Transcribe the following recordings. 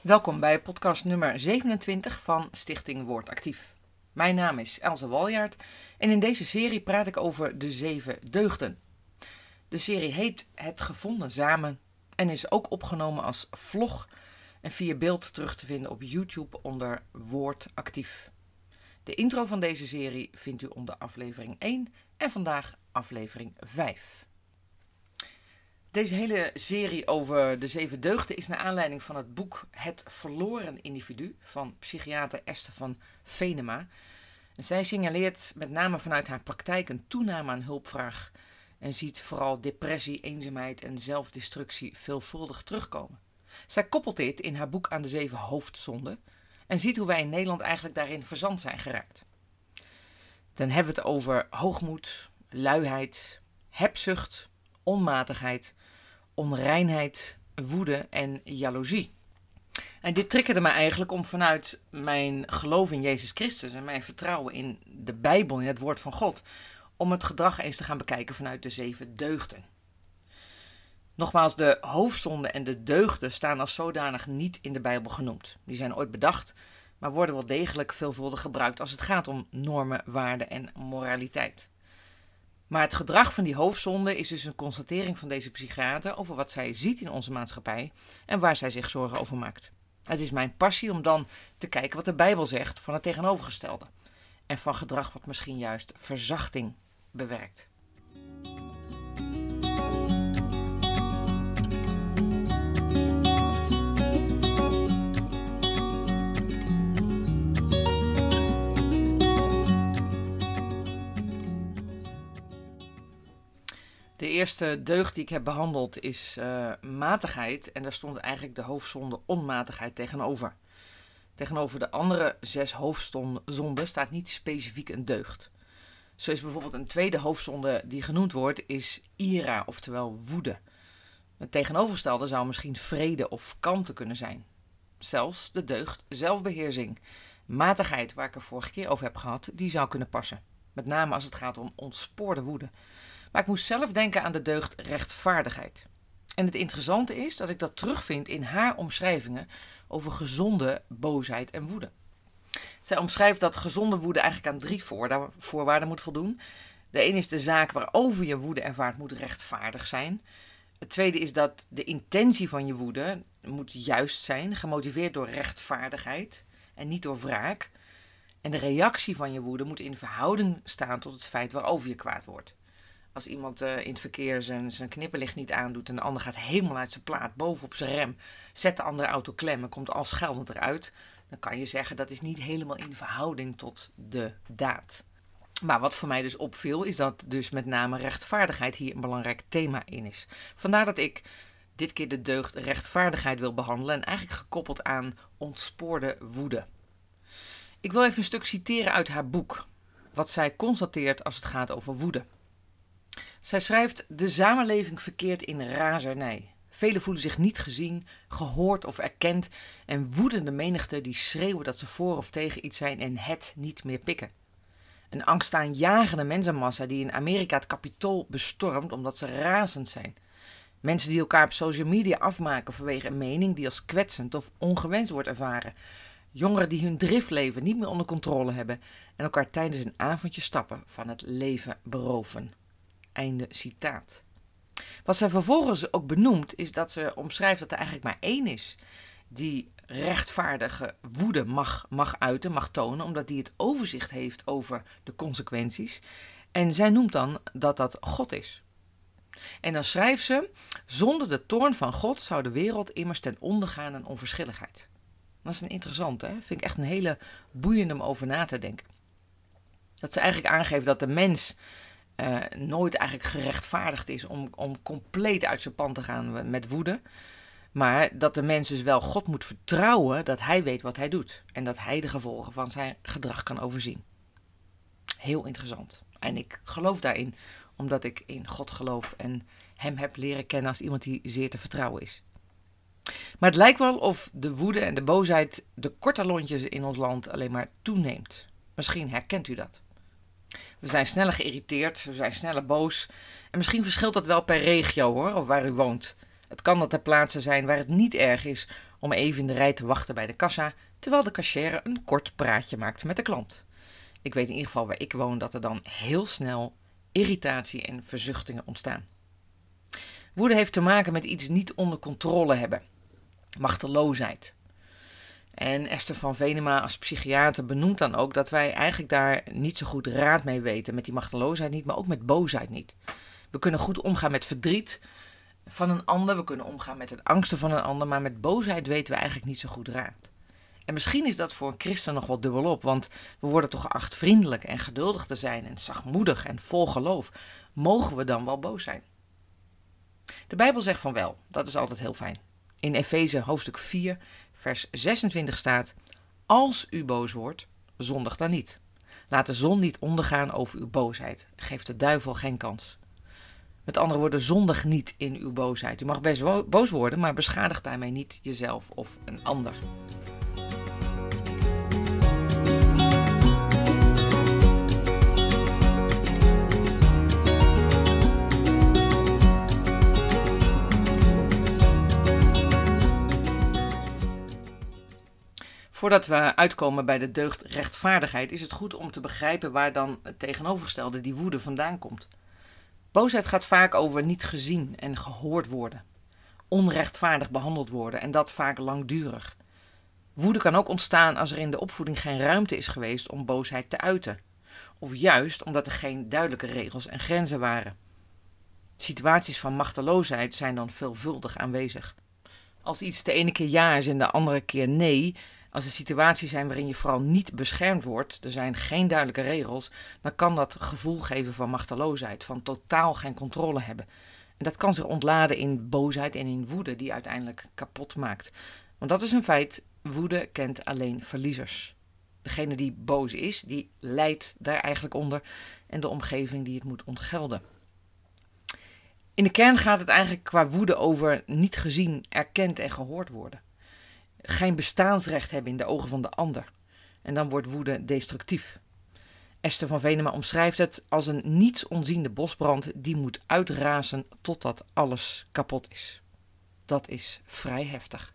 Welkom bij podcast nummer 27 van Stichting Woord Actief. Mijn naam is Elze Waljaard en in deze serie praat ik over de zeven deugden. De serie heet Het Gevonden Samen en is ook opgenomen als vlog en via beeld terug te vinden op YouTube onder Woord Actief. De intro van deze serie vindt u onder aflevering 1 en vandaag aflevering 5. Deze hele serie over de zeven deugden is naar aanleiding van het boek Het verloren individu van psychiater Esther van Venema. En zij signaleert met name vanuit haar praktijk een toename aan hulpvraag en ziet vooral depressie, eenzaamheid en zelfdestructie veelvuldig terugkomen. Zij koppelt dit in haar boek aan de zeven hoofdzonden en ziet hoe wij in Nederland eigenlijk daarin verzand zijn geraakt. Dan hebben we het over hoogmoed, luiheid, hebzucht, onmatigheid, onreinheid, woede en jaloezie. En dit triggerde mij eigenlijk om vanuit mijn geloof in Jezus Christus en mijn vertrouwen in de Bijbel, in het woord van God, om het gedrag eens te gaan bekijken vanuit de zeven deugden. Nogmaals, de hoofdzonden en de deugden staan als zodanig niet in de Bijbel genoemd. Die zijn ooit bedacht, maar worden wel degelijk veelvuldig gebruikt als het gaat om normen, waarden en moraliteit. Maar het gedrag van die hoofdzonde is dus een constatering van deze psychiater over wat zij ziet in onze maatschappij en waar zij zich zorgen over maakt. Het is mijn passie om dan te kijken wat de Bijbel zegt van het tegenovergestelde en van gedrag wat misschien juist verzachting bewerkt. De eerste deugd die ik heb behandeld is uh, matigheid. En daar stond eigenlijk de hoofdzonde onmatigheid tegenover. Tegenover de andere zes hoofdzonden staat niet specifiek een deugd. Zo is bijvoorbeeld een tweede hoofdzonde die genoemd wordt, is ira, oftewel woede. Het tegenovergestelde zou misschien vrede of kalmte kunnen zijn. Zelfs de deugd zelfbeheersing, matigheid, waar ik er vorige keer over heb gehad, die zou kunnen passen. Met name als het gaat om ontspoorde woede. Maar ik moest zelf denken aan de deugd rechtvaardigheid. En het interessante is dat ik dat terugvind in haar omschrijvingen over gezonde boosheid en woede. Zij omschrijft dat gezonde woede eigenlijk aan drie voorwaarden moet voldoen. De een is de zaak waarover je woede ervaart moet rechtvaardig zijn. Het tweede is dat de intentie van je woede moet juist zijn, gemotiveerd door rechtvaardigheid en niet door wraak. En de reactie van je woede moet in verhouding staan tot het feit waarover je kwaad wordt. Als iemand uh, in het verkeer zijn, zijn knipperlicht niet aandoet en de ander gaat helemaal uit zijn plaat bovenop zijn rem, zet de andere auto klem en komt al scheldend eruit, dan kan je zeggen dat is niet helemaal in verhouding tot de daad. Maar wat voor mij dus opviel, is dat dus met name rechtvaardigheid hier een belangrijk thema in is. Vandaar dat ik dit keer de deugd rechtvaardigheid wil behandelen en eigenlijk gekoppeld aan ontspoorde woede. Ik wil even een stuk citeren uit haar boek, wat zij constateert als het gaat over woede. Zij schrijft: De samenleving verkeert in razernij. Velen voelen zich niet gezien, gehoord of erkend en woedende menigte die schreeuwen dat ze voor of tegen iets zijn en het niet meer pikken. Een angstaanjagende mensenmassa die in Amerika het kapitool bestormt omdat ze razend zijn. Mensen die elkaar op social media afmaken vanwege een mening die als kwetsend of ongewenst wordt ervaren. Jongeren die hun driftleven niet meer onder controle hebben en elkaar tijdens een avondje stappen van het leven beroven. Einde citaat. Wat zij vervolgens ook benoemt, is dat ze omschrijft dat er eigenlijk maar één is die rechtvaardige woede mag, mag uiten, mag tonen, omdat die het overzicht heeft over de consequenties. En zij noemt dan dat dat God is. En dan schrijft ze: Zonder de toorn van God zou de wereld immers ten onder gaan in onverschilligheid. Dat is een interessante, hè? vind ik echt een hele boeiende om over na te denken. Dat ze eigenlijk aangeeft dat de mens uh, nooit eigenlijk gerechtvaardigd is om, om compleet uit zijn pan te gaan met woede. Maar dat de mens dus wel God moet vertrouwen dat hij weet wat hij doet. En dat hij de gevolgen van zijn gedrag kan overzien. Heel interessant. En ik geloof daarin, omdat ik in God geloof en hem heb leren kennen als iemand die zeer te vertrouwen is. Maar het lijkt wel of de woede en de boosheid, de korte lontjes in ons land alleen maar toeneemt. Misschien herkent u dat. We zijn sneller geïrriteerd, we zijn sneller boos. En misschien verschilt dat wel per regio hoor, of waar u woont. Het kan dat er plaatsen zijn waar het niet erg is om even in de rij te wachten bij de kassa, terwijl de cashier een kort praatje maakt met de klant. Ik weet in ieder geval waar ik woon dat er dan heel snel irritatie en verzuchtingen ontstaan. Woede heeft te maken met iets niet onder controle hebben, machteloosheid. En Esther van Venema als psychiater benoemt dan ook dat wij eigenlijk daar niet zo goed raad mee weten. Met die machteloosheid niet, maar ook met boosheid niet. We kunnen goed omgaan met verdriet van een ander, we kunnen omgaan met het angsten van een ander, maar met boosheid weten we eigenlijk niet zo goed raad. En misschien is dat voor een christen nog wel dubbelop, want we worden toch geacht vriendelijk en geduldig te zijn en zachtmoedig en vol geloof. Mogen we dan wel boos zijn? De Bijbel zegt van wel, dat is altijd heel fijn. In Efeze hoofdstuk 4, vers 26 staat: Als u boos wordt, zondig dan niet. Laat de zon niet ondergaan over uw boosheid. Geef de duivel geen kans. Met andere woorden, zondig niet in uw boosheid. U mag best boos worden, maar beschadig daarmee niet jezelf of een ander. Voordat we uitkomen bij de deugd rechtvaardigheid, is het goed om te begrijpen waar dan het tegenovergestelde, die woede, vandaan komt. Boosheid gaat vaak over niet gezien en gehoord worden, onrechtvaardig behandeld worden en dat vaak langdurig. Woede kan ook ontstaan als er in de opvoeding geen ruimte is geweest om boosheid te uiten, of juist omdat er geen duidelijke regels en grenzen waren. Situaties van machteloosheid zijn dan veelvuldig aanwezig. Als iets de ene keer ja is en de andere keer nee, als er situaties zijn waarin je vooral niet beschermd wordt, er zijn geen duidelijke regels, dan kan dat gevoel geven van machteloosheid, van totaal geen controle hebben. En dat kan zich ontladen in boosheid en in woede, die uiteindelijk kapot maakt. Want dat is een feit, woede kent alleen verliezers. Degene die boos is, die lijdt daar eigenlijk onder en de omgeving die het moet ontgelden. In de kern gaat het eigenlijk qua woede over niet gezien, erkend en gehoord worden geen bestaansrecht hebben in de ogen van de ander. En dan wordt woede destructief. Esther van Venema omschrijft het als een niets onziende bosbrand die moet uitrazen totdat alles kapot is. Dat is vrij heftig.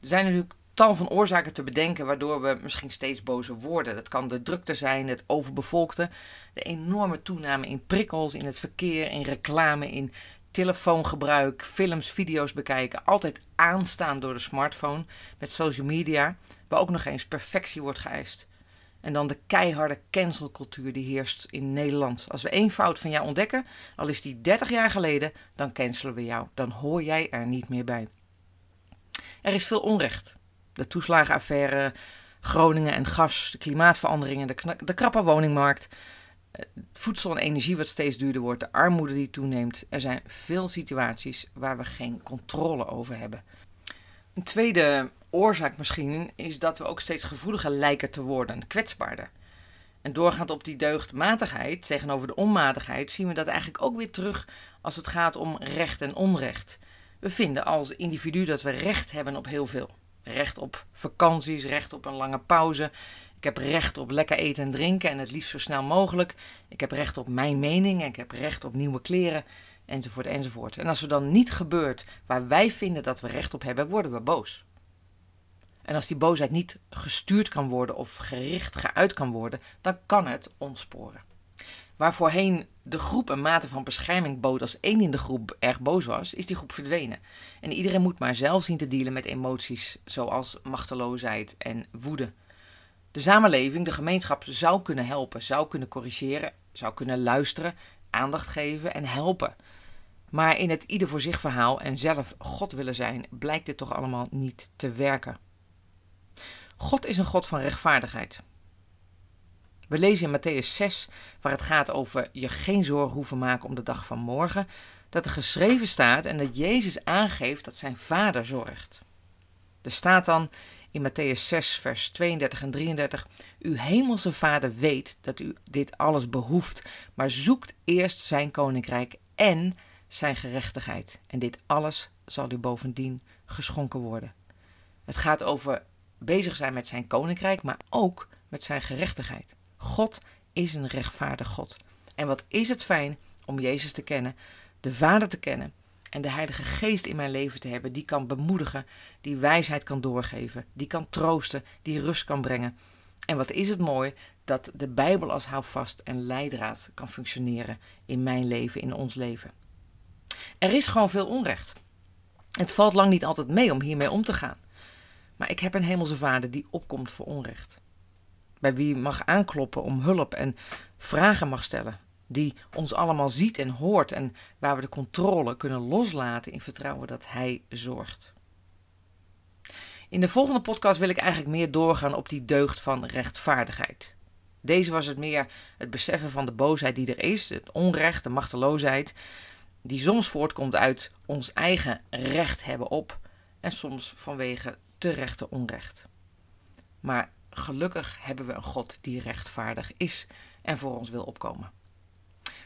Er zijn natuurlijk tal van oorzaken te bedenken waardoor we misschien steeds bozer worden. Dat kan de drukte zijn, het overbevolkte, de enorme toename in prikkels, in het verkeer, in reclame, in telefoongebruik, films, video's bekijken, altijd aanstaan door de smartphone met social media, waar ook nog eens perfectie wordt geëist. En dan de keiharde cancelcultuur die heerst in Nederland. Als we één fout van jou ontdekken, al is die 30 jaar geleden, dan cancelen we jou. Dan hoor jij er niet meer bij. Er is veel onrecht. De toeslagenaffaire, Groningen en gas, de klimaatveranderingen, de, de krappe woningmarkt, voedsel en energie wat steeds duurder wordt, de armoede die toeneemt. Er zijn veel situaties waar we geen controle over hebben. Een tweede oorzaak misschien is dat we ook steeds gevoeliger lijken te worden, kwetsbaarder. En doorgaand op die deugdmatigheid tegenover de onmatigheid zien we dat eigenlijk ook weer terug als het gaat om recht en onrecht. We vinden als individu dat we recht hebben op heel veel. Recht op vakanties, recht op een lange pauze, heb recht op lekker eten en drinken en het liefst zo snel mogelijk. Ik heb recht op mijn mening en ik heb recht op nieuwe kleren, enzovoort, enzovoort. En als er dan niet gebeurt waar wij vinden dat we recht op hebben, worden we boos. En als die boosheid niet gestuurd kan worden of gericht geuit kan worden, dan kan het ontsporen. Waar voorheen de groep een mate van bescherming bood als één in de groep erg boos was, is die groep verdwenen. En iedereen moet maar zelf zien te dealen met emoties zoals machteloosheid en woede de samenleving, de gemeenschap zou kunnen helpen, zou kunnen corrigeren, zou kunnen luisteren, aandacht geven en helpen. Maar in het ieder voor zich verhaal en zelf God willen zijn, blijkt dit toch allemaal niet te werken. God is een God van rechtvaardigheid. We lezen in Matthäus 6, waar het gaat over je geen zorgen hoeven maken om de dag van morgen, dat er geschreven staat en dat Jezus aangeeft dat zijn Vader zorgt. Er staat dan in Matthäus 6, vers 32 en 33. Uw hemelse Vader weet dat u dit alles behoeft, maar zoekt eerst zijn koninkrijk en zijn gerechtigheid. En dit alles zal u bovendien geschonken worden. Het gaat over bezig zijn met zijn koninkrijk, maar ook met zijn gerechtigheid. God is een rechtvaardig God. En wat is het fijn om Jezus te kennen, de Vader te kennen En de Heilige Geest in mijn leven te hebben, die kan bemoedigen, die wijsheid kan doorgeven, die kan troosten, die rust kan brengen. En wat is het mooi dat de Bijbel als houvast en leidraad kan functioneren in mijn leven, in ons leven. Er is gewoon veel onrecht. Het valt lang niet altijd mee om hiermee om te gaan. Maar ik heb een hemelse vader die opkomt voor onrecht. Bij wie mag aankloppen om hulp en vragen mag stellen. Die ons allemaal ziet en hoort en waar we de controle kunnen loslaten in vertrouwen dat hij zorgt. In de volgende podcast wil ik eigenlijk meer doorgaan op die deugd van rechtvaardigheid. Deze was het meer het beseffen van de boosheid die er is, het onrecht, de machteloosheid, die soms voortkomt uit ons eigen recht hebben op en soms vanwege terechte onrecht. Maar gelukkig hebben we een God die rechtvaardig is en voor ons wil opkomen.